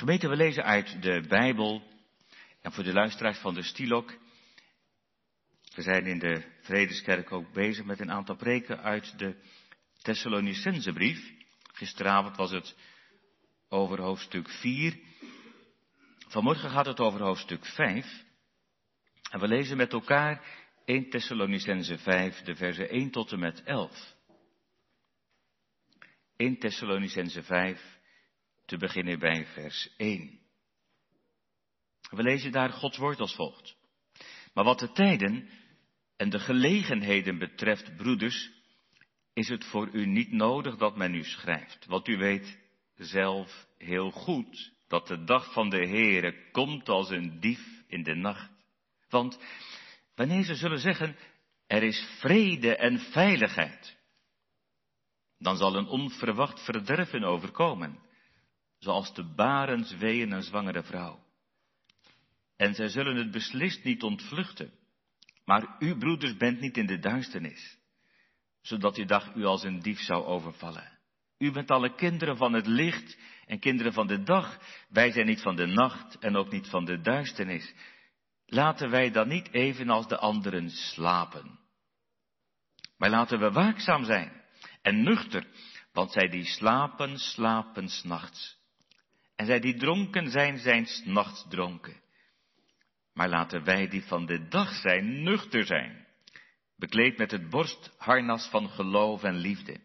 Gemeente, we lezen uit de Bijbel en voor de luisteraars van de Stilok. We zijn in de Vredeskerk ook bezig met een aantal preken uit de Thessalonicensebrief. Gisteravond was het over hoofdstuk 4. Vanmorgen gaat het over hoofdstuk 5. En we lezen met elkaar 1 Thessalonicense 5, de versen 1 tot en met 11. 1 Thessalonicense 5, te beginnen bij vers 1. We lezen daar Gods woord als volgt. Maar wat de tijden en de gelegenheden betreft, broeders, is het voor u niet nodig dat men u schrijft. Want u weet zelf heel goed dat de dag van de Heere komt als een dief in de nacht. Want wanneer ze zullen zeggen, er is vrede en veiligheid, dan zal een onverwacht verderven overkomen, zoals de barens weeën een zwangere vrouw. En zij zullen het beslist niet ontvluchten. Maar u, broeders, bent niet in de duisternis, zodat die dag u als een dief zou overvallen. U bent alle kinderen van het licht en kinderen van de dag. Wij zijn niet van de nacht en ook niet van de duisternis. Laten wij dan niet evenals de anderen slapen. Maar laten we waakzaam zijn en nuchter, want zij die slapen, slapen s'nachts. En zij die dronken zijn, zijn s'nachts dronken. Maar laten wij die van de dag zijn, nuchter zijn, bekleed met het borstharnas van geloof en liefde,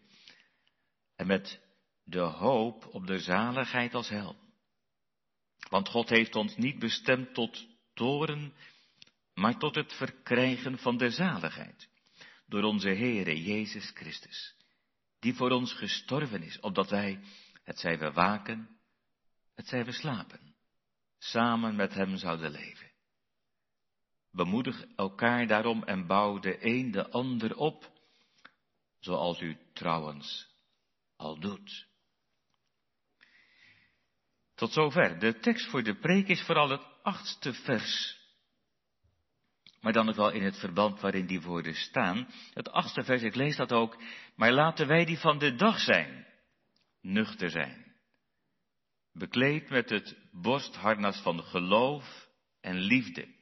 en met de hoop op de zaligheid als hel. Want God heeft ons niet bestemd tot toren, maar tot het verkrijgen van de zaligheid, door onze Heere Jezus Christus, die voor ons gestorven is, opdat wij, het zij we waken, het zij we slapen, samen met Hem zouden leven. Bemoedig elkaar daarom en bouw de een de ander op, zoals u trouwens al doet. Tot zover. De tekst voor de preek is vooral het achtste vers. Maar dan ook wel in het verband waarin die woorden staan. Het achtste vers, ik lees dat ook. Maar laten wij die van de dag zijn, nuchter zijn. Bekleed met het borstharnas van geloof en liefde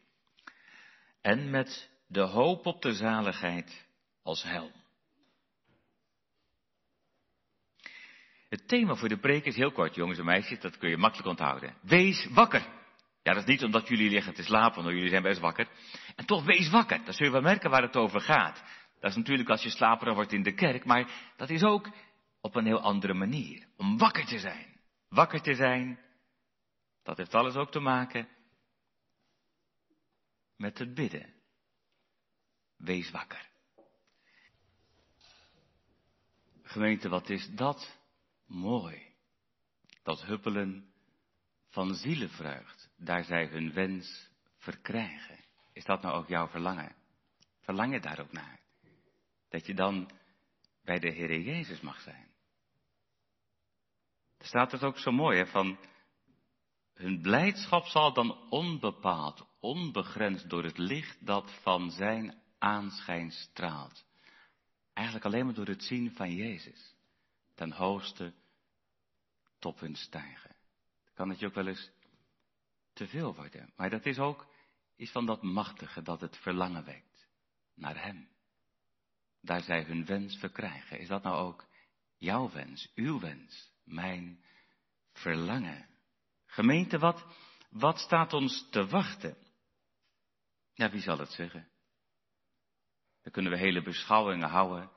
en met de hoop op de zaligheid als helm. Het thema voor de preek is heel kort, jongens en meisjes, dat kun je makkelijk onthouden. Wees wakker. Ja, dat is niet omdat jullie liggen te slapen, want jullie zijn best wakker. En toch wees wakker. Dan zul je wel merken waar het over gaat. Dat is natuurlijk als je slaperig wordt in de kerk, maar dat is ook op een heel andere manier. Om wakker te zijn. Wakker te zijn, dat heeft alles ook te maken met het bidden. Wees wakker. Gemeente, wat is dat mooi. Dat huppelen van zielenvreugd, daar zij hun wens verkrijgen. Is dat nou ook jouw verlangen? Verlang je daar ook naar? Dat je dan bij de Heer Jezus mag zijn. Staat het ook zo mooi, hè, van hun blijdschap zal dan onbepaald, onbegrensd door het licht dat van zijn aanschijn straalt. Eigenlijk alleen maar door het zien van Jezus. Ten hoogste top hun stijgen. Kan het je ook wel eens te veel worden. Maar dat is ook iets van dat machtige dat het verlangen wekt naar Hem. Daar zij hun wens verkrijgen. Is dat nou ook jouw wens, uw wens, mijn verlangen? Gemeente, wat, wat staat ons te wachten? Ja, wie zal het zeggen? Daar kunnen we hele beschouwingen houden,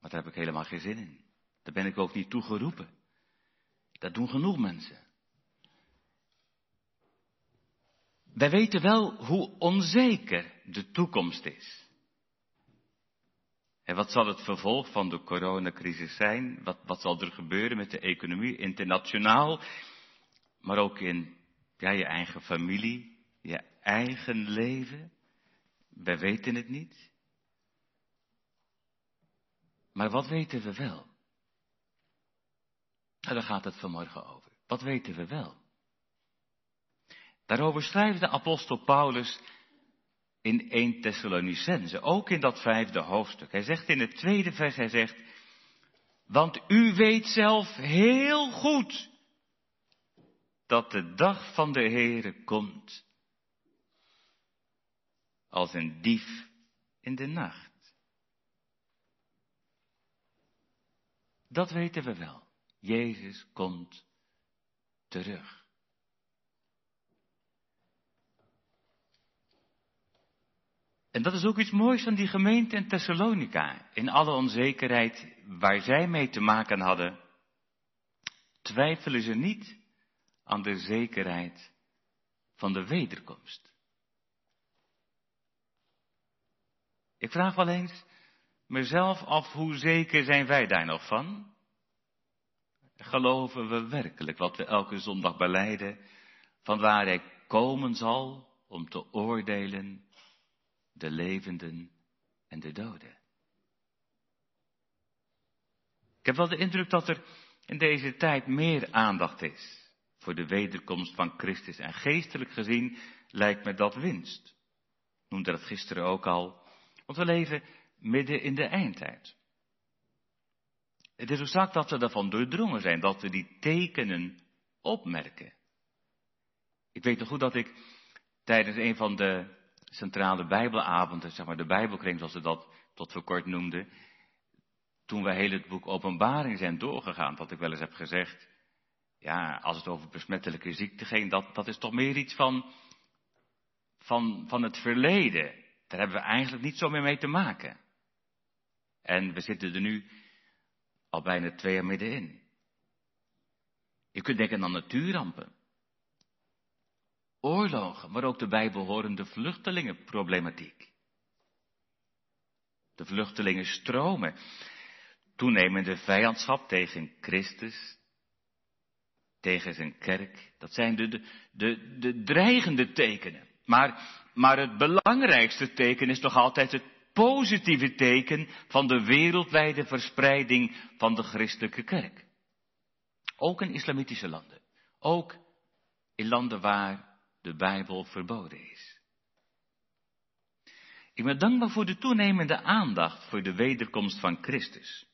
maar daar heb ik helemaal geen zin in. Daar ben ik ook niet toe geroepen. Dat doen genoeg mensen. Wij weten wel hoe onzeker de toekomst is. En wat zal het vervolg van de coronacrisis zijn? Wat, wat zal er gebeuren met de economie internationaal? maar ook in je eigen familie, je eigen leven. Wij weten het niet. Maar wat weten we wel? Nou, daar gaat het vanmorgen over. Wat weten we wel? Daarover schrijft de apostel Paulus in 1 Thessalonicense, ook in dat vijfde hoofdstuk. Hij zegt in het tweede vers, hij zegt, want u weet zelf heel goed dat de dag van de Heere komt. Als een dief in de nacht. Dat weten we wel. Jezus komt terug. En dat is ook iets moois van die gemeente in Thessalonica. In alle onzekerheid waar zij mee te maken hadden, twijfelen ze niet aan de zekerheid van de wederkomst. Ik vraag wel eens mezelf af hoe zeker zijn wij daar nog van? Geloven we werkelijk wat we elke zondag beleiden, van waar hij komen zal om te oordelen de levenden en de doden? Ik heb wel de indruk dat er in deze tijd meer aandacht is voor de wederkomst van Christus. En geestelijk gezien lijkt me dat winst. Ik noemde dat gisteren ook al. Want we leven midden in de eindtijd. Het is ook zaak dat we daarvan doordrongen zijn, dat we die tekenen opmerken. Ik weet nog goed dat ik tijdens een van de centrale Bijbelavonden, zeg maar de Bijbelkring zoals ze dat tot voor kort noemden, toen wij heel het boek Openbaring zijn doorgegaan, dat ik wel eens heb gezegd, ja, als het over besmettelijke ziekte ging, dat, dat is toch meer iets van, van, van het verleden. Daar hebben we eigenlijk niet zo meer mee te maken. En we zitten er nu al bijna twee jaar middenin. Je kunt denken aan natuurrampen. Oorlogen, maar ook de bijbehorende vluchtelingenproblematiek. De vluchtelingen stromen. Toenemende vijandschap tegen Christus, tegen zijn kerk. Dat zijn de, de, de, de dreigende tekenen. Maar, maar het belangrijkste teken is toch altijd het positieve teken van de wereldwijde verspreiding van de christelijke kerk. Ook in islamitische landen. Ook in landen waar de Bijbel verboden is. Ik ben dankbaar voor de toenemende aandacht voor de wederkomst van Christus.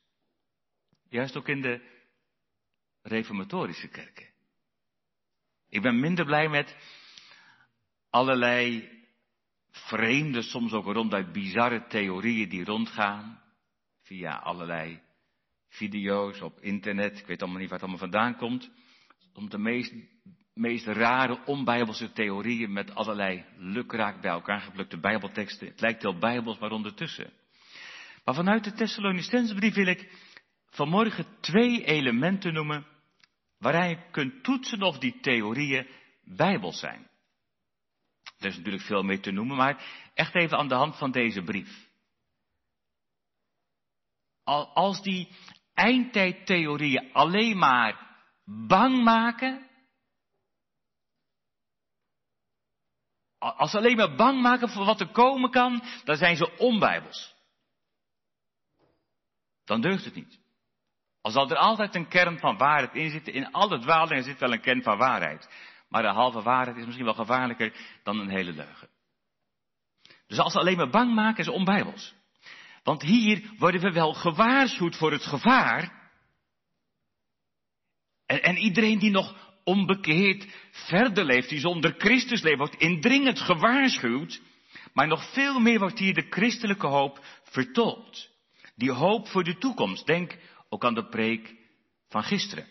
Juist ook in de reformatorische kerken. Ik ben minder blij met allerlei vreemde, soms ook ronduit bizarre theorieën die rondgaan. Via allerlei video's op internet. Ik weet allemaal niet waar het allemaal vandaan komt. Om de meest, meest rare onbijbelse theorieën met allerlei lukraak bij elkaar geplukte bijbelteksten. Het lijkt wel bijbels, maar ondertussen. Maar vanuit de Thessalonicense wil ik vanmorgen twee elementen noemen waarin je kunt toetsen of die theorieën bijbels zijn. Er is natuurlijk veel meer te noemen, maar echt even aan de hand van deze brief. Als die eindtijdtheorieën alleen maar bang maken, als ze alleen maar bang maken voor wat er komen kan, dan zijn ze onbijbels. Dan deugt het niet. Al zal er altijd een kern van waarheid in zitten, in alle dwalingen zit wel een kern van waarheid. Maar een halve waarheid is misschien wel gevaarlijker dan een hele leugen. Dus als ze alleen maar bang maken, is onbijbels. Want hier worden we wel gewaarschuwd voor het gevaar. En, en iedereen die nog onbekeerd verder leeft, die zonder Christus leeft, wordt indringend gewaarschuwd. Maar nog veel meer wordt hier de christelijke hoop vertolkt. Die hoop voor de toekomst. Denk ook aan de preek van gisteren.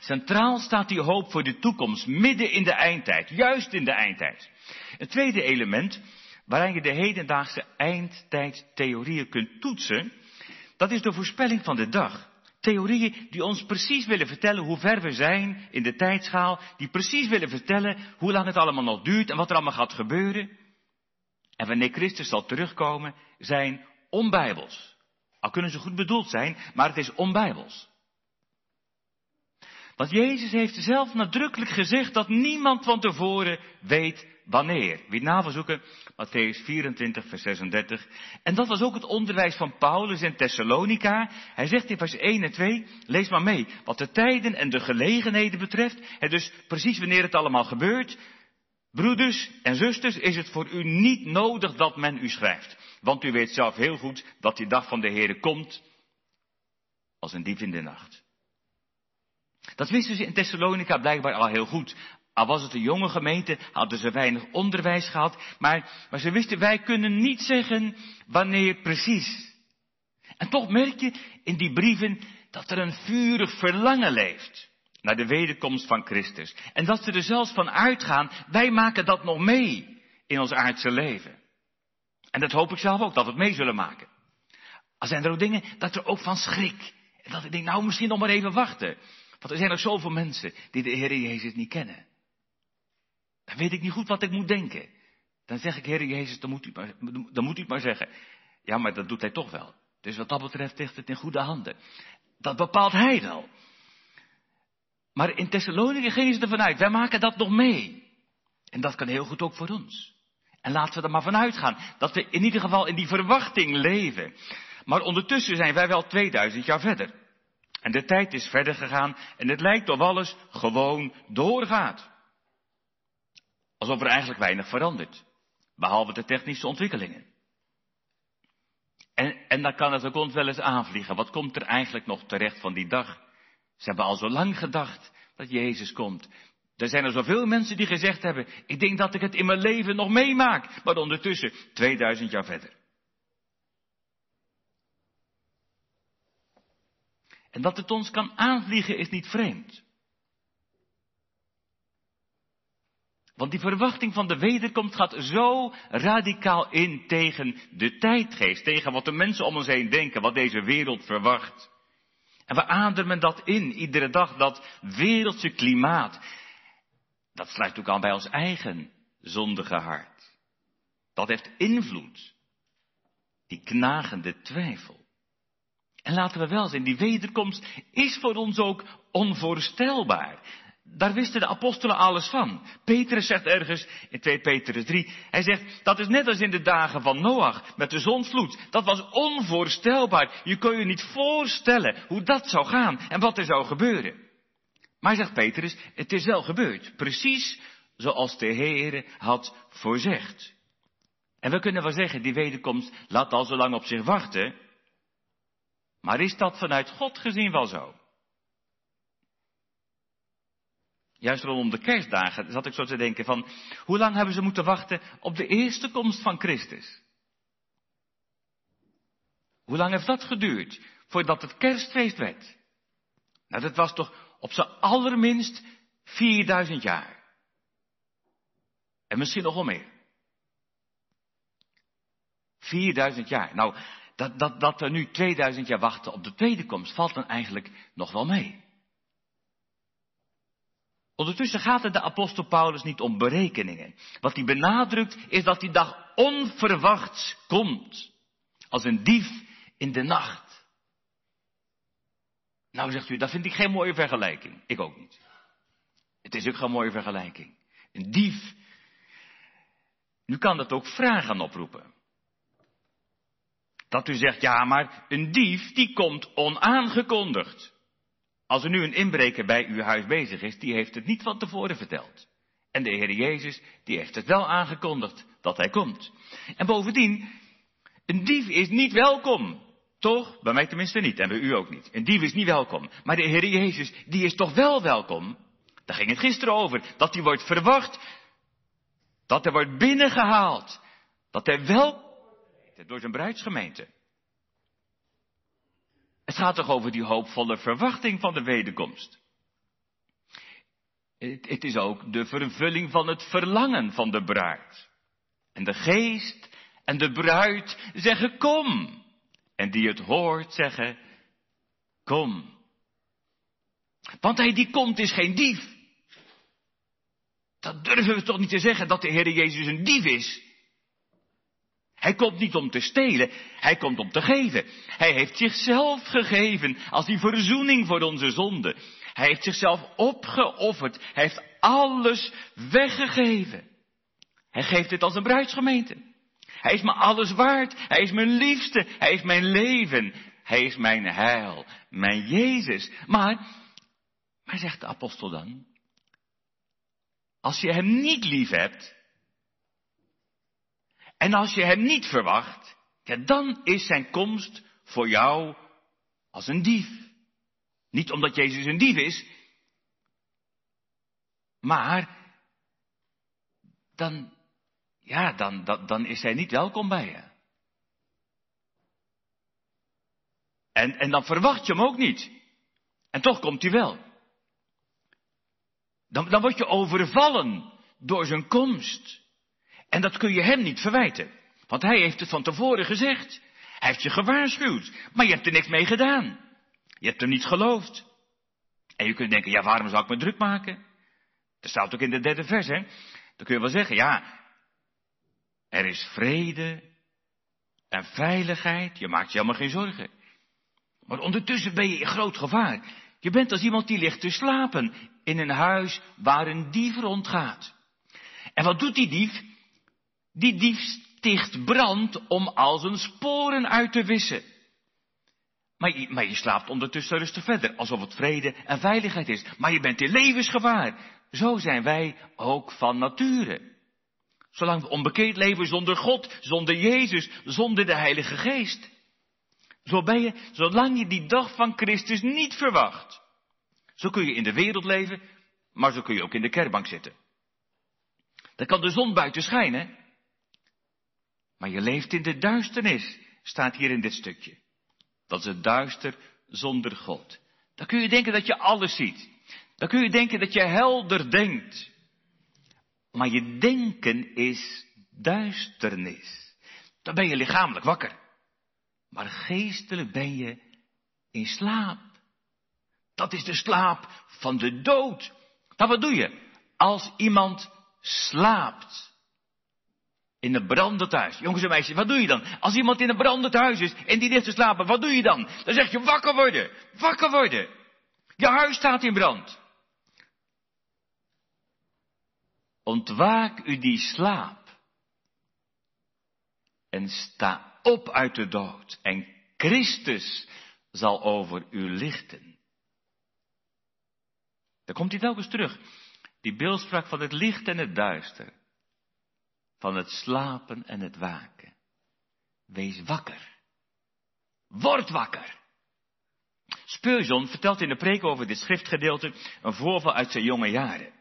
Centraal staat die hoop voor de toekomst, midden in de eindtijd, juist in de eindtijd. Het tweede element, waarin je de hedendaagse eindtijdtheorieën kunt toetsen, dat is de voorspelling van de dag. Theorieën die ons precies willen vertellen hoe ver we zijn in de tijdschaal, die precies willen vertellen hoe lang het allemaal nog duurt en wat er allemaal gaat gebeuren. En wanneer Christus zal terugkomen, zijn onbijbels. Al kunnen ze goed bedoeld zijn, maar het is onbijbels. Want Jezus heeft zelf nadrukkelijk gezegd dat niemand van tevoren weet wanneer. Wie naverzoeken, Matthäus 24, vers 36. En dat was ook het onderwijs van Paulus in Thessalonica. Hij zegt in vers 1 en 2, lees maar mee, wat de tijden en de gelegenheden betreft. En dus precies wanneer het allemaal gebeurt. Broeders en zusters, is het voor u niet nodig dat men u schrijft. Want u weet zelf heel goed dat die dag van de Heere komt als een dief in de nacht. Dat wisten ze in Thessalonica blijkbaar al heel goed. Al was het een jonge gemeente, hadden ze weinig onderwijs gehad, maar, maar ze wisten, wij kunnen niet zeggen wanneer precies. En toch merk je in die brieven dat er een vurig verlangen leeft naar de wederkomst van Christus. En dat ze er zelfs van uitgaan, wij maken dat nog mee in ons aardse leven. En dat hoop ik zelf ook, dat we het mee zullen maken. Al zijn er ook dingen dat er ook van schrik. En dat ik denk, nou misschien nog maar even wachten. Want er zijn nog zoveel mensen die de Heer Jezus niet kennen. Dan weet ik niet goed wat ik moet denken. Dan zeg ik, Heer Jezus, dan moet, u maar, dan moet u maar zeggen. Ja, maar dat doet hij toch wel. Dus wat dat betreft ligt het in goede handen. Dat bepaalt hij wel. Maar in Thessalonië gingen ze ervan uit, wij maken dat nog mee. En dat kan heel goed ook voor ons. En laten we er maar vanuit gaan. Dat we in ieder geval in die verwachting leven. Maar ondertussen zijn wij wel 2000 jaar verder. En de tijd is verder gegaan en het lijkt of alles gewoon doorgaat. Alsof er eigenlijk weinig verandert. Behalve de technische ontwikkelingen. En, en dan kan het ook ons wel eens aanvliegen. Wat komt er eigenlijk nog terecht van die dag? Ze hebben al zo lang gedacht dat Jezus komt. Er zijn er zoveel mensen die gezegd hebben, ik denk dat ik het in mijn leven nog meemaak. Maar ondertussen, 2000 jaar verder. En dat het ons kan aanvliegen is niet vreemd. Want die verwachting van de wederkomst gaat zo radicaal in tegen de tijdgeest, tegen wat de mensen om ons heen denken, wat deze wereld verwacht. En we ademen dat in, iedere dag, dat wereldse klimaat. Dat sluit ook aan bij ons eigen zondige hart. Dat heeft invloed. Die knagende twijfel. En laten we wel zijn, die wederkomst is voor ons ook onvoorstelbaar. Daar wisten de apostelen alles van. Petrus zegt ergens in 2 Petrus 3, hij zegt, dat is net als in de dagen van Noach met de zondvloed. Dat was onvoorstelbaar. Je kon je niet voorstellen hoe dat zou gaan en wat er zou gebeuren. Maar zegt Petrus, het is wel gebeurd. Precies zoals de Heere had voorzegd. En we kunnen wel zeggen, die wederkomst laat al zo lang op zich wachten. Maar is dat vanuit God gezien wel zo? Juist rondom de kerstdagen zat ik zo te denken van, hoe lang hebben ze moeten wachten op de eerste komst van Christus? Hoe lang heeft dat geduurd voordat het kerstfeest werd? Nou, dat was toch op zijn allerminst 4000 jaar. En misschien nog wel meer. 4000 jaar. Nou, dat, dat, dat we nu 2000 jaar wachten op de tweede komst valt dan eigenlijk nog wel mee. Ondertussen gaat het de apostel Paulus niet om berekeningen. Wat hij benadrukt is dat die dag onverwachts komt. Als een dief in de nacht. Nou zegt u, dat vind ik geen mooie vergelijking. Ik ook niet. Het is ook geen mooie vergelijking. Een dief. Nu kan dat ook vragen oproepen. Dat u zegt, ja, maar een dief die komt onaangekondigd. Als er nu een inbreker bij uw huis bezig is, die heeft het niet van tevoren verteld. En de Heer Jezus, die heeft het wel aangekondigd dat hij komt. En bovendien, een dief is niet welkom. Toch? Bij mij tenminste niet. En bij u ook niet. Een dief is niet welkom. Maar de Heer Jezus, die is toch wel welkom? Daar ging het gisteren over. Dat hij wordt verwacht. Dat hij wordt binnengehaald. Dat hij wel door zijn bruidsgemeente. Het gaat toch over die hoopvolle verwachting van de wederkomst. Het, het, is ook de vervulling van het verlangen van de bruid. En de geest en de bruid zeggen kom. En die het hoort zeggen kom. Want hij die komt is geen dief. Dat durven we toch niet te zeggen dat de Heer Jezus een dief is. Hij komt niet om te stelen, hij komt om te geven. Hij heeft zichzelf gegeven als die verzoening voor onze zonde. Hij heeft zichzelf opgeofferd. Hij heeft alles weggegeven. Hij geeft het als een bruidsgemeente. Hij is me alles waard. Hij is mijn liefste. Hij is mijn leven. Hij is mijn heil. Mijn Jezus. Maar, maar zegt de apostel dan, als je hem niet lief hebt, en als je hem niet verwacht, ja, dan is zijn komst voor jou als een dief. Niet omdat Jezus een dief is, Maar, dan, ja, dan, dan, dan is hij niet welkom bij je. En, en dan verwacht je hem ook niet. En toch komt hij wel. Dan, dan word je overvallen door zijn komst. En dat kun je hem niet verwijten. Want hij heeft het van tevoren gezegd. Hij heeft je gewaarschuwd. Maar je hebt er niks mee gedaan. Je hebt hem niet geloofd. En je kunt denken, ja, waarom zou ik me druk maken? Dat staat ook in de derde vers, hè? Dan kun je wel zeggen, ja, er is vrede en veiligheid. Je maakt je helemaal geen zorgen. Maar ondertussen ben je in groot gevaar. Je bent als iemand die ligt te slapen in een huis waar een dief rondgaat. En wat doet die dief? Die dief sticht brand om al zijn sporen uit te wissen. Maar je, slaapt ondertussen rustig verder, alsof het vrede en veiligheid is. Maar je bent in levensgevaar. Zo zijn wij ook van nature. Zolang we onbekend leven zonder God, zonder Jezus, zonder de Heilige Geest. Zo ben je, zolang je die dag van Christus niet verwacht. Zo kun je in de wereld leven, maar zo kun je ook in de kerkbank zitten. Dan kan de zon buiten schijnen, maar je leeft in de duisternis, staat hier in dit stukje. Dat is het duister zonder God. Dan kun je denken dat je alles ziet. Dan kun je denken dat je helder denkt. Maar je denken is duisternis. Dan ben je lichamelijk wakker. Maar geestelijk ben je in slaap. Dat is de slaap van de dood. Nou, wat doe je? Als iemand slaapt. In een brandend huis. Jongens en meisjes, wat doe je dan? Als iemand in een brandend huis is en die ligt te slapen, wat doe je dan? Dan zeg je wakker worden. Wakker worden. Je huis staat in brand. Ontwaak u die slaap. En sta op uit de dood. En Christus zal over u lichten. Dan komt hij telkens terug. Die beeldspraak van het licht en het duister. Van het slapen en het waken. Wees wakker. Word wakker. Spurgeon vertelt in de preek over dit schriftgedeelte een voorval uit zijn jonge jaren.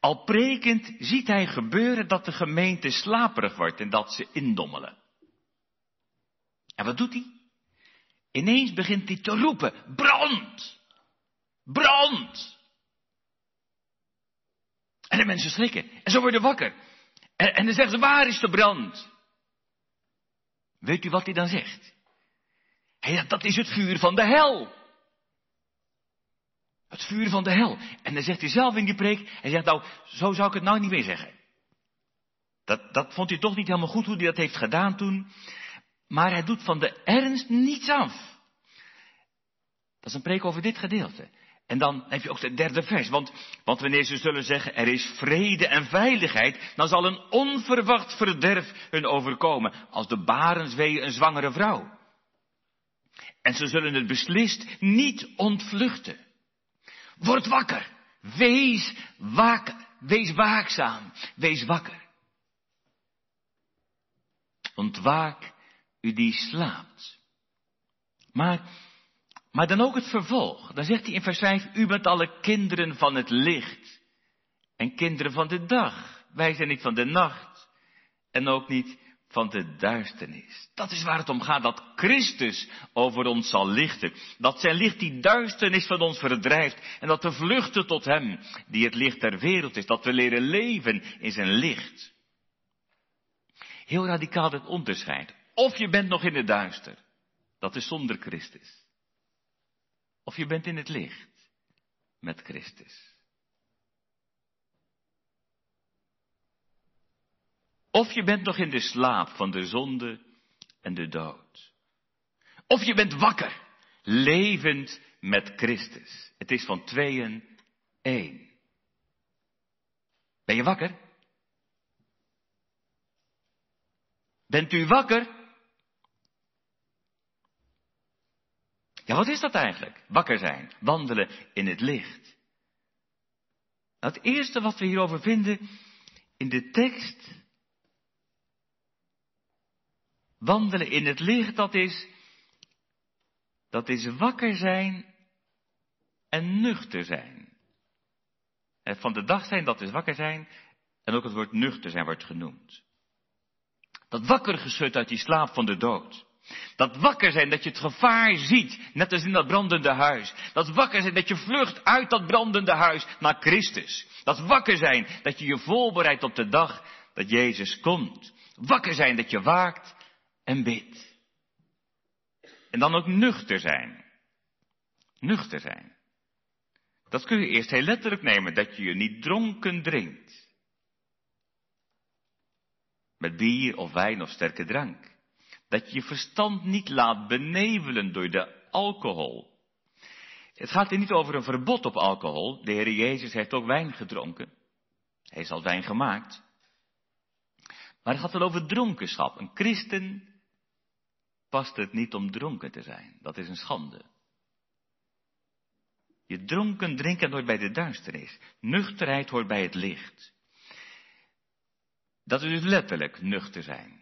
Al prekend ziet hij gebeuren dat de gemeente slaperig wordt en dat ze indommelen. En wat doet hij? Ineens begint hij te roepen, brand! Brand! En de mensen schrikken. En ze worden wakker. En, en dan zeggen ze, waar is de brand? Weet u wat hij dan zegt? Hij zegt, dat is het vuur van de hel. Het vuur van de hel. En dan zegt hij zelf in die preek, hij zegt nou, zo zou ik het nou niet meer zeggen. Dat, dat vond hij toch niet helemaal goed hoe hij dat heeft gedaan toen. Maar hij doet van de ernst niets af. Dat is een preek over dit gedeelte. En dan heb je ook de derde vers. Want, want wanneer ze zullen zeggen, er is vrede en veiligheid, dan zal een onverwacht verderf hun overkomen. Als de barenswee een zwangere vrouw. En ze zullen het beslist niet ontvluchten. Word wakker. Wees wakker. Wees waakzaam. Wees wakker. Ontwaak u die slaapt. Maar, maar dan ook het vervolg. Dan zegt hij in vers 5, u bent alle kinderen van het licht. En kinderen van de dag. Wij zijn niet van de nacht. En ook niet van de duisternis. Dat is waar het om gaat, dat Christus over ons zal lichten. Dat zijn licht die duisternis van ons verdrijft. En dat we vluchten tot Hem, die het licht der wereld is. Dat we leren leven in zijn licht. Heel radicaal het onderscheid. Of je bent nog in het duister. Dat is zonder Christus. Of je bent in het licht met Christus. Of je bent nog in de slaap van de zonde en de dood. Of je bent wakker, levend met Christus. Het is van tweeën één. Ben je wakker? Bent u wakker? Ja, wat is dat eigenlijk? Wakker zijn, wandelen in het licht. Het eerste wat we hierover vinden in de tekst Wandelen in het licht, dat is, dat is wakker zijn en nuchter zijn. Van de dag zijn, dat is wakker zijn. En ook het woord nuchter zijn wordt genoemd. Dat wakker geschud uit die slaap van de dood. Dat wakker zijn, dat je het gevaar ziet, net als in dat brandende huis. Dat wakker zijn, dat je vlucht uit dat brandende huis naar Christus. Dat wakker zijn, dat je je voorbereidt op de dag dat Jezus komt. Wakker zijn, dat je waakt en bidt. En dan ook nuchter zijn. Nuchter zijn. Dat kun je eerst heel letterlijk nemen, dat je je niet dronken drinkt. Met bier of wijn of sterke drank. Dat je je verstand niet laat benevelen door de alcohol. Het gaat hier niet over een verbod op alcohol. De Heer Jezus heeft ook wijn gedronken. Hij is al wijn gemaakt. Maar het gaat wel over dronkenschap. Een christen past het niet om dronken te zijn. Dat is een schande. Je dronken drinken hoort bij de duisternis. Nuchterheid hoort bij het licht. Dat is dus letterlijk nuchter zijn.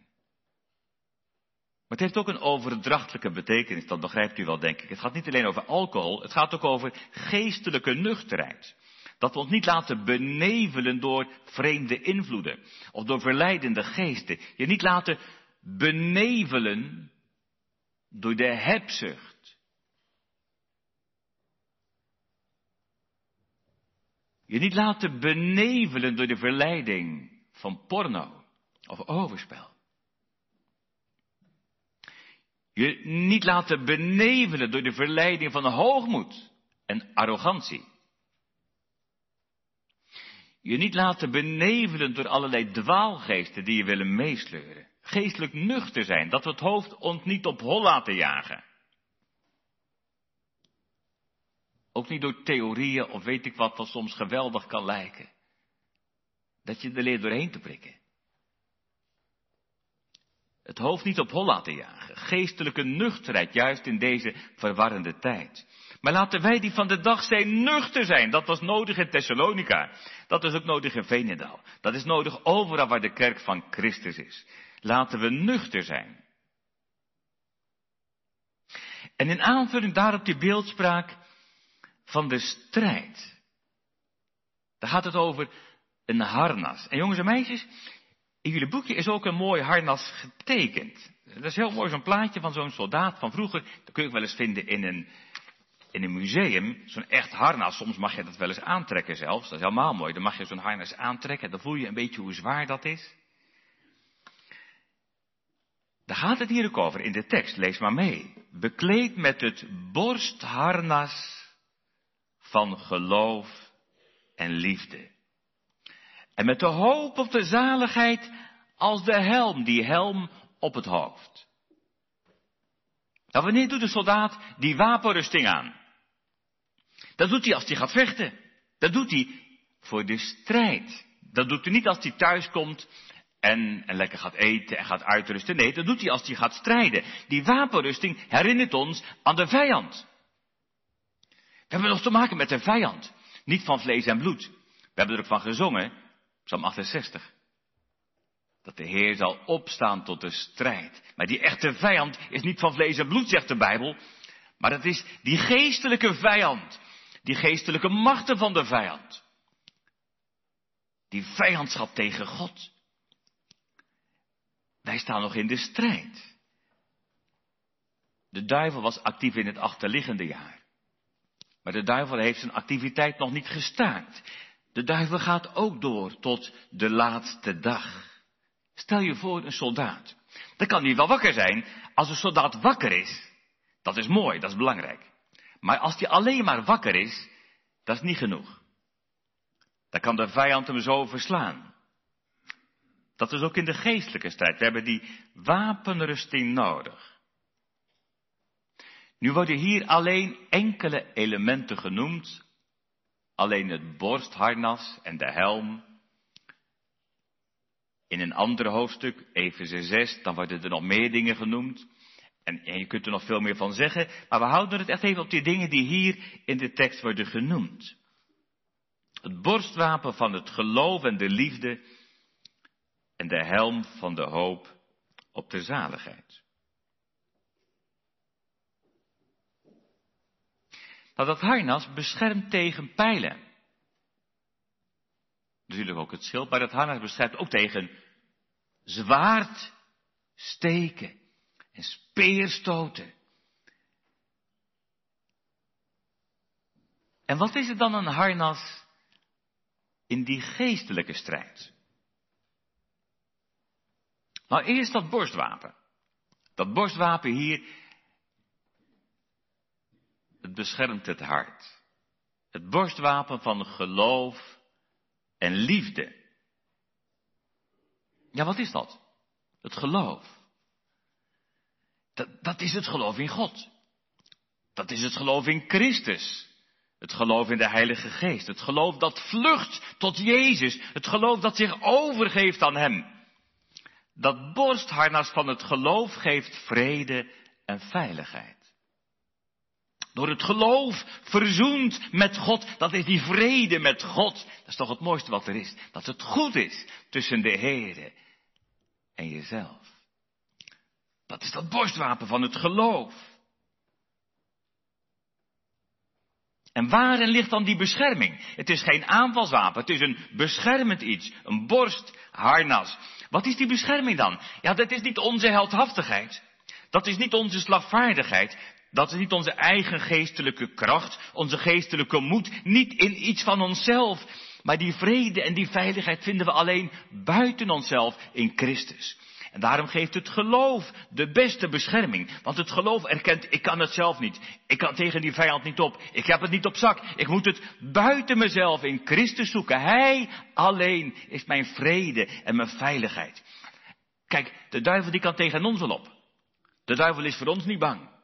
Maar het heeft ook een overdrachtelijke betekenis, dat begrijpt u wel, denk ik. Het gaat niet alleen over alcohol, het gaat ook over geestelijke nuchterheid. Dat we ons niet laten benevelen door vreemde invloeden of door verleidende geesten. Je niet laten benevelen door de hebzucht. Je niet laten benevelen door de verleiding van porno of overspel. Je niet laten benevelen door de verleiding van hoogmoed en arrogantie. Je niet laten benevelen door allerlei dwaalgeesten die je willen meesleuren. Geestelijk nuchter zijn, dat we het hoofd ons niet op hol laten jagen. Ook niet door theorieën of weet ik wat, wat soms geweldig kan lijken. Dat je er leert doorheen te prikken. Het hoofd niet op hol laten jagen. Geestelijke nuchterheid, juist in deze verwarrende tijd. Maar laten wij die van de dag zijn nuchter zijn. Dat was nodig in Thessalonica. Dat is ook nodig in Veenendaal. Dat is nodig overal waar de kerk van Christus is. Laten we nuchter zijn. En in aanvulling daarop die beeldspraak van de strijd. Daar gaat het over een harnas. En jongens en meisjes, in jullie boekje is ook een mooi harnas getekend. Dat is heel mooi, zo'n plaatje van zo'n soldaat van vroeger. Dat kun je wel eens vinden in een, in een museum. Zo'n echt harnas. Soms mag je dat wel eens aantrekken zelfs. Dat is helemaal mooi. Dan mag je zo'n harnas aantrekken. Dan voel je een beetje hoe zwaar dat is. Daar gaat het hier ook over in de tekst. Lees maar mee. Bekleed met het borstharnas van geloof en liefde. En met de hoop op de zaligheid als de helm, die helm op het hoofd. Nou, wanneer doet de soldaat die wapenrusting aan? Dat doet hij als hij gaat vechten. Dat doet hij voor de strijd. Dat doet hij niet als hij thuis komt en, en lekker gaat eten en gaat uitrusten. Nee, dat doet hij als hij gaat strijden. Die wapenrusting herinnert ons aan de vijand. We hebben nog te maken met de vijand. Niet van vlees en bloed. We hebben er ook van gezongen. Psalm 68. Dat de Heer zal opstaan tot de strijd. Maar die echte vijand is niet van vlees en bloed, zegt de Bijbel. Maar het is die geestelijke vijand. Die geestelijke machten van de vijand. Die vijandschap tegen God. Wij staan nog in de strijd. De duivel was actief in het achterliggende jaar. Maar de duivel heeft zijn activiteit nog niet gestaakt. De duivel gaat ook door tot de laatste dag. Stel je voor een soldaat. Dan kan hij wel wakker zijn. Als een soldaat wakker is, dat is mooi, dat is belangrijk. Maar als hij alleen maar wakker is, dat is niet genoeg. Dan kan de vijand hem zo verslaan. Dat is ook in de geestelijke strijd. We hebben die wapenrusting nodig. Nu worden hier alleen enkele elementen genoemd alleen het borstharnas en de helm. In een ander hoofdstuk, Efeze 6, dan worden er nog meer dingen genoemd. En, en, je kunt er nog veel meer van zeggen, maar we houden het echt even op die dingen die hier in de tekst worden genoemd. Het borstwapen van het geloof en de liefde en de helm van de hoop op de zaligheid. Nou, dat harnas beschermt tegen pijlen. natuurlijk ook het schild, maar het harnas beschrijft ook tegen zwaard steken en speerstoten. En wat is het dan een harnas in die geestelijke strijd? Nou, eerst dat borstwapen. Dat borstwapen hier, het beschermt het hart. Het borstwapen van geloof en liefde. Ja, wat is dat? Het geloof. Dat, dat is het geloof in God. Dat is het geloof in Christus. Het geloof in de Heilige Geest. Het geloof dat vlucht tot Jezus. Het geloof dat zich overgeeft aan Hem. Dat borstharnas van het geloof geeft vrede en veiligheid. Door het geloof verzoend met God, dat is die vrede met God. Dat is toch het mooiste wat er is. Dat het goed is tussen de Heer en jezelf. Dat is dat borstwapen van het geloof. En waarin ligt dan die bescherming? Het is geen aanvalswapen, het is een beschermend iets, een borstharnas. Wat is die bescherming dan? Ja, dat is niet onze heldhaftigheid. Dat is niet onze slagvaardigheid. Dat is niet onze eigen geestelijke kracht, onze geestelijke moed, niet in iets van onszelf. Maar die vrede en die veiligheid vinden we alleen buiten onszelf in Christus. En daarom geeft het geloof de beste bescherming. Want het geloof erkent, ik kan het zelf niet. Ik kan tegen die vijand niet op. Ik heb het niet op zak. Ik moet het buiten mezelf in Christus zoeken. Hij alleen is mijn vrede en mijn veiligheid. Kijk, de duivel die kan tegen ons wel op. De duivel is voor ons niet bang.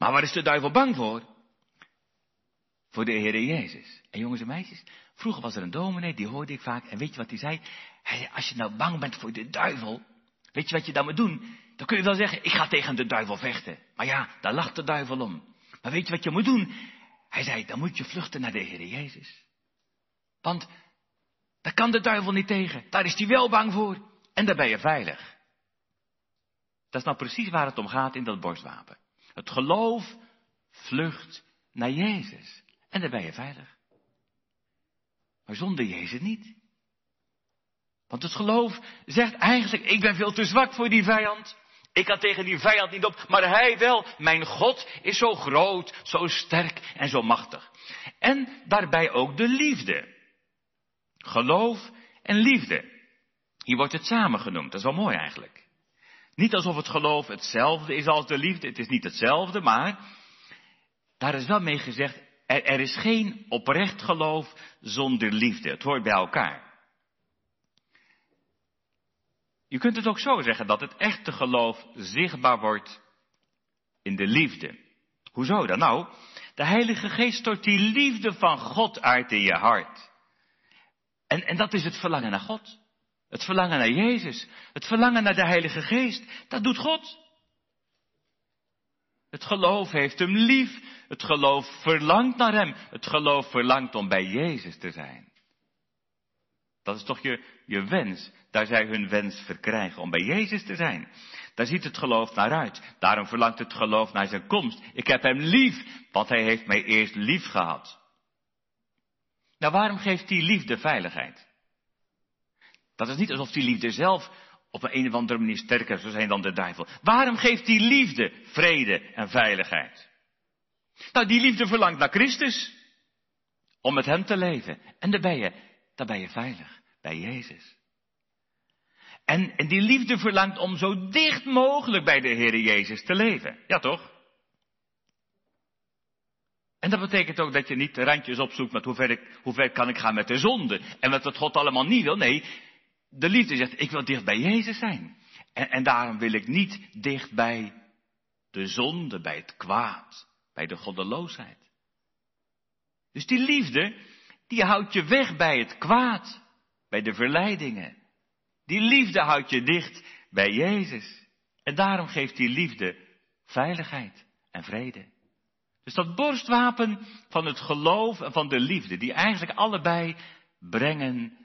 Maar waar is de duivel bang voor? Voor de Heer Jezus. En jongens en meisjes, vroeger was er een dominee, die hoorde ik vaak. En weet je wat hij zei? Hij als je nou bang bent voor de duivel, weet je wat je dan moet doen? Dan kun je wel zeggen, ik ga tegen de duivel vechten. Maar ja, daar lacht de duivel om. Maar weet je wat je moet doen? Hij zei, dan moet je vluchten naar de Heer Jezus. Want daar kan de duivel niet tegen. Daar is hij wel bang voor. En daar ben je veilig. Dat is nou precies waar het om gaat in dat borstwapen. Het geloof vlucht naar Jezus. En daar ben je veilig. Maar zonder Jezus niet. Want het geloof zegt eigenlijk, ik ben veel te zwak voor die vijand. Ik kan tegen die vijand niet op, maar hij wel. Mijn God is zo groot, zo sterk en zo machtig. En daarbij ook de liefde. Geloof en liefde. Hier wordt het samen genoemd, dat is wel mooi eigenlijk. Niet alsof het geloof hetzelfde is als de liefde, het is niet hetzelfde, maar daar is wel mee gezegd, er, is geen oprecht geloof zonder liefde. Het hoort bij elkaar. Je kunt het ook zo zeggen dat het echte geloof zichtbaar wordt in de liefde. Hoezo dan? Nou, de Heilige Geest stort die liefde van God uit in je hart. En, en dat is het verlangen naar God. Het verlangen naar Jezus. Het verlangen naar de Heilige Geest. Dat doet God. Het geloof heeft hem lief. Het geloof verlangt naar hem. Het geloof verlangt om bij Jezus te zijn. Dat is toch je, je wens. Daar zij hun wens verkrijgen om bij Jezus te zijn. Daar ziet het geloof naar uit. Daarom verlangt het geloof naar zijn komst. Ik heb hem lief, want hij heeft mij eerst lief gehad. Nou, waarom geeft die liefde veiligheid? Dat is niet alsof die liefde zelf op een, een of andere manier sterker zou zijn dan de duivel. Waarom geeft die liefde vrede en veiligheid? Nou, die liefde verlangt naar Christus. Om met hem te leven. En daar ben je, je veilig. Bij Jezus. En, en die liefde verlangt om zo dicht mogelijk bij de Heer Jezus te leven. Ja toch? En dat betekent ook dat je niet randjes opzoekt met hoe ver, ik, hoe ver kan ik gaan met de zonde. En wat God allemaal niet wil. Nee, de liefde zegt, ik wil dicht bij Jezus zijn. En, en daarom wil ik niet dicht bij de zonde, bij het kwaad, bij de goddeloosheid. Dus die liefde, die houdt je weg bij het kwaad, bij de verleidingen. Die liefde houdt je dicht bij Jezus. En daarom geeft die liefde veiligheid en vrede. Dus dat borstwapen van het geloof en van de liefde, die eigenlijk allebei brengen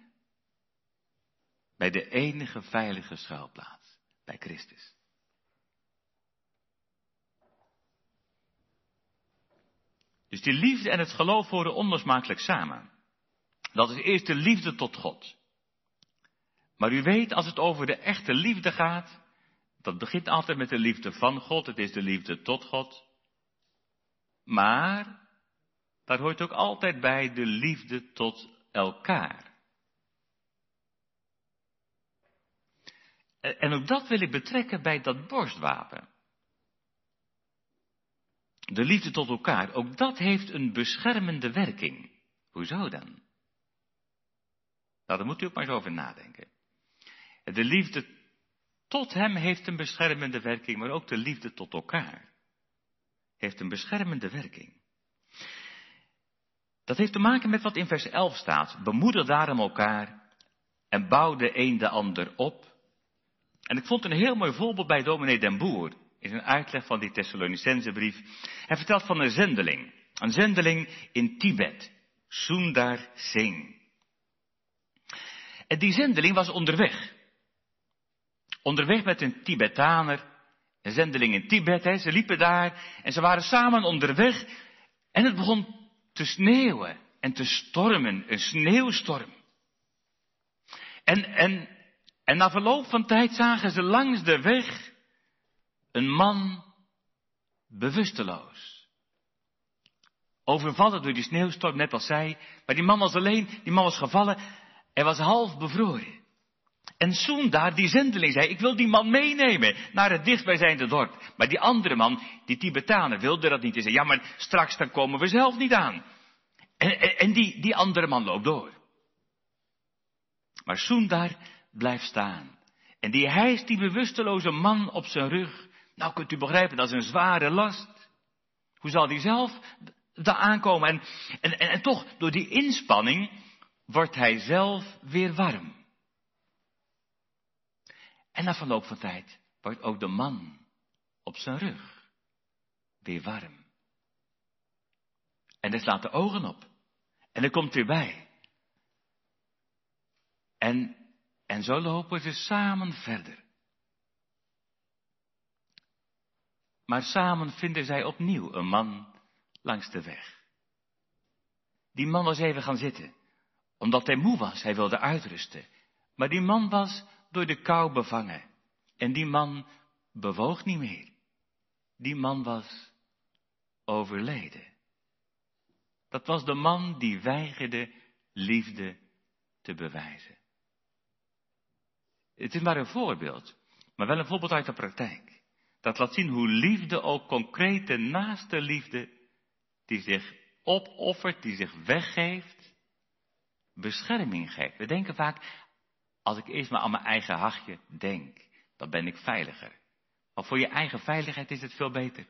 bij de enige veilige schuilplaats, bij Christus. Dus die liefde en het geloof horen onlosmakelijk samen. Dat is eerst de liefde tot God. Maar u weet, als het over de echte liefde gaat, dat begint altijd met de liefde van God, het is de liefde tot God. Maar daar hoort ook altijd bij de liefde tot elkaar. En ook dat wil ik betrekken bij dat borstwapen. De liefde tot elkaar, ook dat heeft een beschermende werking. Hoezo dan? Nou, daar moet u ook maar eens over nadenken. De liefde tot hem heeft een beschermende werking, maar ook de liefde tot elkaar heeft een beschermende werking. Dat heeft te maken met wat in vers 11 staat. Bemoeder daarom elkaar en bouw de een de ander op. En ik vond een heel mooi voorbeeld bij dominee Den Boer in een uitleg van die Thessalonicense brief. Hij vertelt van een zendeling. Een zendeling in Tibet. Sundar Singh. En die zendeling was onderweg. Onderweg met een Tibetaner. Een zendeling in Tibet. Hè. Ze liepen daar en ze waren samen onderweg. En het begon te sneeuwen en te stormen. Een sneeuwstorm. En, en, en na verloop van tijd zagen ze langs de weg een man bewusteloos. Overvallen door die sneeuwstorm, net als zij. Maar die man was alleen, die man was gevallen. Hij was half bevroren. En daar die zendeling, zei, ik wil die man meenemen naar het dichtbijzijnde dorp. Maar die andere man, die Tibetaner, wilde dat niet. Hij zei, ja, maar straks dan komen we zelf niet aan. En, en, en die, die andere man loopt door. Maar daar blijft staan. En die hijst die bewusteloze man op zijn rug. Nou kunt u begrijpen, dat is een zware last. Hoe zal die zelf daar aankomen? En, en, en, toch, door die inspanning wordt hij zelf weer warm. En na verloop van tijd wordt ook de man op zijn rug weer warm. En hij slaat de ogen op. En hij komt weer bij. En, en zo lopen ze samen verder. Maar samen vinden zij opnieuw een man langs de weg. Die man was even gaan zitten, omdat hij moe was, hij wilde uitrusten. Maar die man was door de kou bevangen. En die man bewoog niet meer. Die man was overleden. Dat was de man die weigerde liefde te bewijzen. Het is maar een voorbeeld, maar wel een voorbeeld uit de praktijk. Dat laat zien hoe liefde ook concrete naaste liefde, die zich opoffert, die zich weggeeft, bescherming geeft. We denken vaak, als ik eerst maar aan mijn eigen hachje denk, dan ben ik veiliger. Maar voor je eigen veiligheid is het veel beter.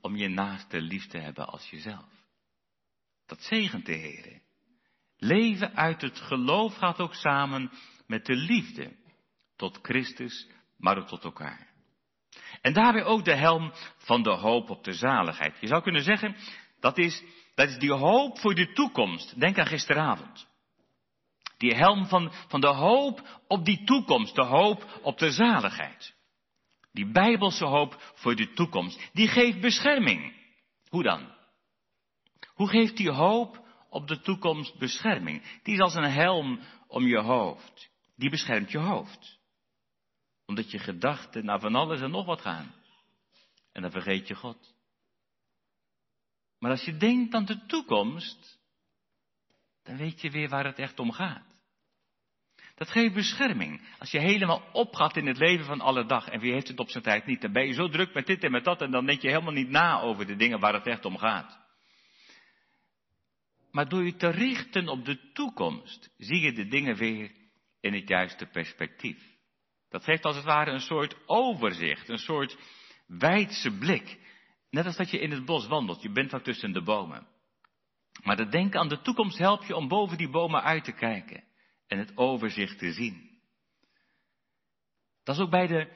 Om je naaste lief te hebben als jezelf. Dat zegent de Heer. Leven uit het geloof gaat ook samen met de liefde. Tot Christus, maar ook tot elkaar. En daarbij ook de helm van de hoop op de zaligheid. Je zou kunnen zeggen, dat is, dat is die hoop voor de toekomst. Denk aan gisteravond. Die helm van, van de hoop op die toekomst, de hoop op de zaligheid. Die bijbelse hoop voor de toekomst, die geeft bescherming. Hoe dan? Hoe geeft die hoop op de toekomst bescherming? Die is als een helm om je hoofd. Die beschermt je hoofd. Omdat je gedachten naar van alles en nog wat gaan. En dan vergeet je God. Maar als je denkt aan de toekomst, dan weet je weer waar het echt om gaat. Dat geeft bescherming. Als je helemaal opgaat in het leven van alle dag en wie heeft het op zijn tijd niet, dan ben je zo druk met dit en met dat en dan denk je helemaal niet na over de dingen waar het echt om gaat. Maar door je te richten op de toekomst, zie je de dingen weer in het juiste perspectief. Dat geeft als het ware een soort overzicht, een soort wijdse blik. Net als dat je in het bos wandelt, je bent wat tussen de bomen. Maar het denken aan de toekomst helpt je om boven die bomen uit te kijken en het overzicht te zien. Dat is ook bij de,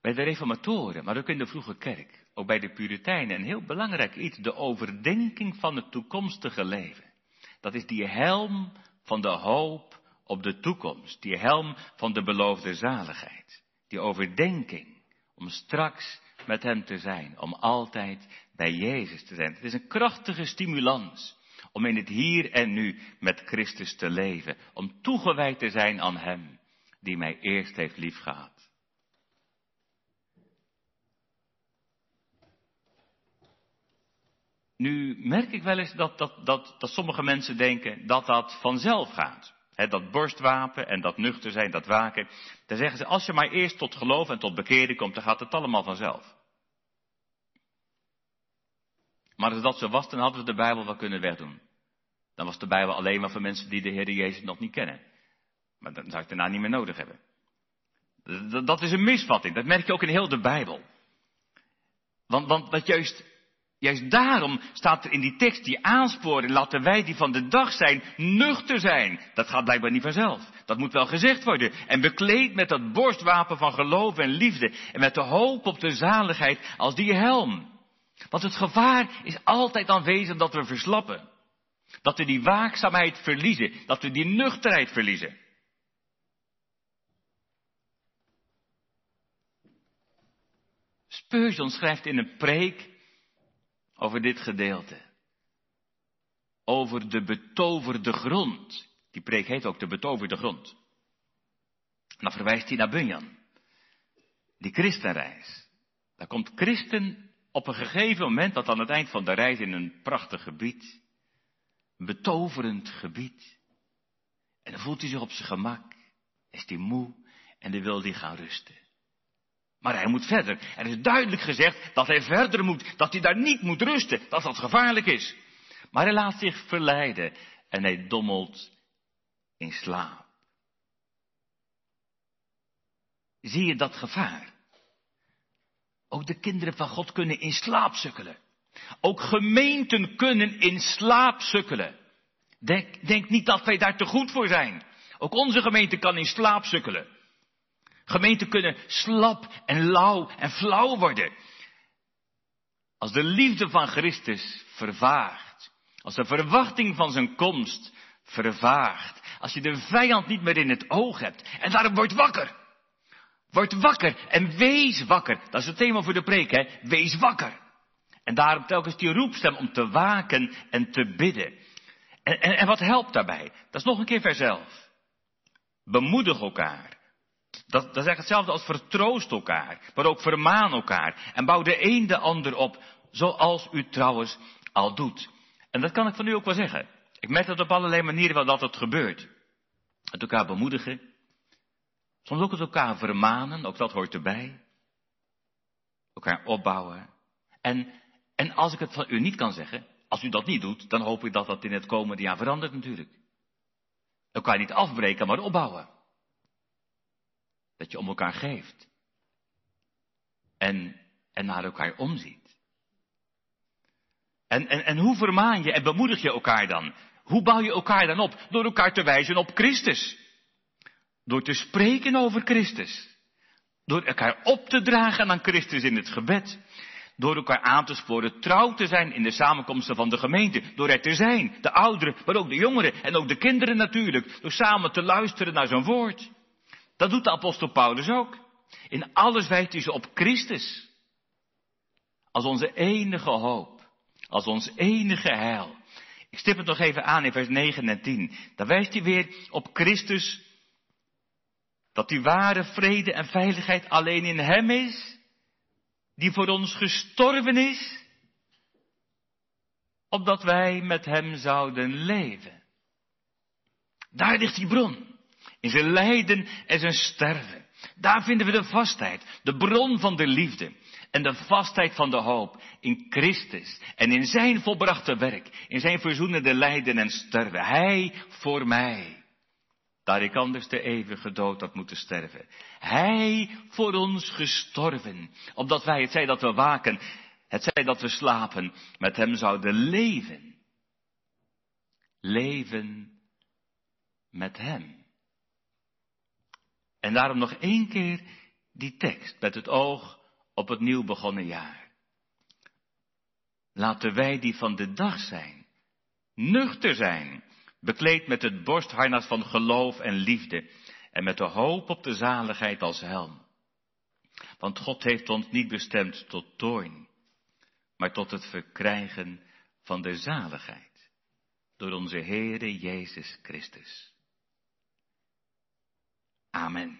bij de reformatoren, maar ook in de vroege kerk, ook bij de Puritijnen, een heel belangrijk iets, de overdenking van het toekomstige leven. Dat is die helm van de hoop op de toekomst, die helm van de beloofde zaligheid, die overdenking om straks met Hem te zijn, om altijd bij Jezus te zijn. Het is een krachtige stimulans Om in het hier en nu met Christus te leven. Om toegewijd te zijn aan Hem die mij eerst heeft liefgehad. Nu merk ik wel eens dat, dat, dat, dat sommige mensen denken dat dat vanzelf gaat. dat borstwapen en dat nuchter zijn, dat waken. Dan zeggen ze, als je maar eerst tot geloof en tot bekering komt, dan gaat het allemaal vanzelf. Maar als dat zo was, dan hadden we de Bijbel wel kunnen wegdoen. Dan was de Bijbel alleen maar voor mensen die de Heer Jezus nog niet kennen. Maar dan zou het daarna niet meer nodig hebben. Dat is een misvatting. Dat merk je ook in heel de Bijbel. Want, want dat juist, juist daarom staat er in die tekst die aansporen, laten wij die van de dag zijn, nuchter zijn. Dat gaat blijkbaar niet vanzelf. Dat moet wel gezegd worden. En bekleed met dat borstwapen van geloof en liefde. En met de hoop op de zaligheid als die helm. Want het gevaar is altijd aanwezig dat we verslappen. Dat we die waakzaamheid verliezen. Dat we die nuchterheid verliezen. Spurgeon schrijft in een preek over dit gedeelte. Over de betoverde grond. Die preek heet ook de betoverde grond. Dan verwijst hij naar Bunyan. Die christenreis. Daar komt christen op een gegeven moment, dat aan het eind van de reis in een prachtig gebied. Een betoverend gebied. En dan voelt hij zich op zijn gemak. Is hij moe en dan wil hij gaan rusten. Maar hij moet verder. Er is duidelijk gezegd dat hij verder moet, dat hij daar niet moet rusten, dat dat gevaarlijk is. Maar hij laat zich verleiden en hij dommelt in slaap. Zie je dat gevaar? Ook de kinderen van God kunnen in slaap sukkelen. Ook gemeenten kunnen in slaap sukkelen. Denk, denk niet dat wij daar te goed voor zijn. Ook onze gemeente kan in slaap sukkelen. Gemeenten kunnen slap en lauw en flauw worden. Als de liefde van Christus vervaagt. Als de verwachting van zijn komst vervaagt. Als je de vijand niet meer in het oog hebt. En daarom wordt wakker. Word wakker en wees wakker. Dat is het thema voor de preek, hè. Wees wakker. En daarom telkens die roepstem om te waken en te bidden. En, en, en wat helpt daarbij? Dat is nog een keer verzelf. Bemoedig elkaar. Dat, dat is eigenlijk hetzelfde als vertroost elkaar, maar ook vermaan elkaar. En bouw de een de ander op, zoals u trouwens al doet. En dat kan ik van u ook wel zeggen. Ik merk dat op allerlei manieren wel dat het gebeurt. Het elkaar bemoedigen. Soms ook het elkaar vermanen, ook dat hoort erbij. Elkaar opbouwen. En, en als ik het van u niet kan zeggen, als u dat niet doet, dan hoop ik dat dat in het komende jaar verandert natuurlijk. Elkaar niet afbreken, maar opbouwen. Dat je om elkaar geeft. En, en naar elkaar omziet. En, en, en hoe vermaan je en bemoedig je elkaar dan? Hoe bouw je elkaar dan op? Door elkaar te wijzen op Christus. Door te spreken over Christus. Door elkaar op te dragen aan Christus in het gebed. Door elkaar aan te sporen trouw te zijn in de samenkomsten van de gemeente. Door er te zijn, de ouderen, maar ook de jongeren en ook de kinderen natuurlijk. Door samen te luisteren naar zijn woord. Dat doet de apostel Paulus ook. In alles wijst hij ze op Christus. Als onze enige hoop. Als ons enige heil. Ik stip het nog even aan in vers 9 en 10. Dan wijst hij weer op Christus. Dat die ware vrede en veiligheid alleen in Hem is. Die voor ons gestorven is. Opdat wij met Hem zouden leven. Daar ligt die bron. In zijn lijden en zijn sterven. Daar vinden we de vastheid, de bron van de liefde en de vastheid van de hoop in Christus en in zijn volbrachte werk, in zijn verzoenende lijden en sterven. Hij voor mij, daar ik anders de eeuwige dood had moeten sterven. Hij voor ons gestorven, opdat wij, het zij dat we waken, het zij dat we slapen, met hem zouden leven. Leven met hem. En daarom nog één keer die tekst met het oog op het nieuw begonnen jaar. Laten wij die van de dag zijn, nuchter zijn, bekleed met het borstharnas van geloof en liefde en met de hoop op de zaligheid als helm. Want God heeft ons niet bestemd tot toorn, maar tot het verkrijgen van de zaligheid. door onze Heere Jezus Christus. Amen.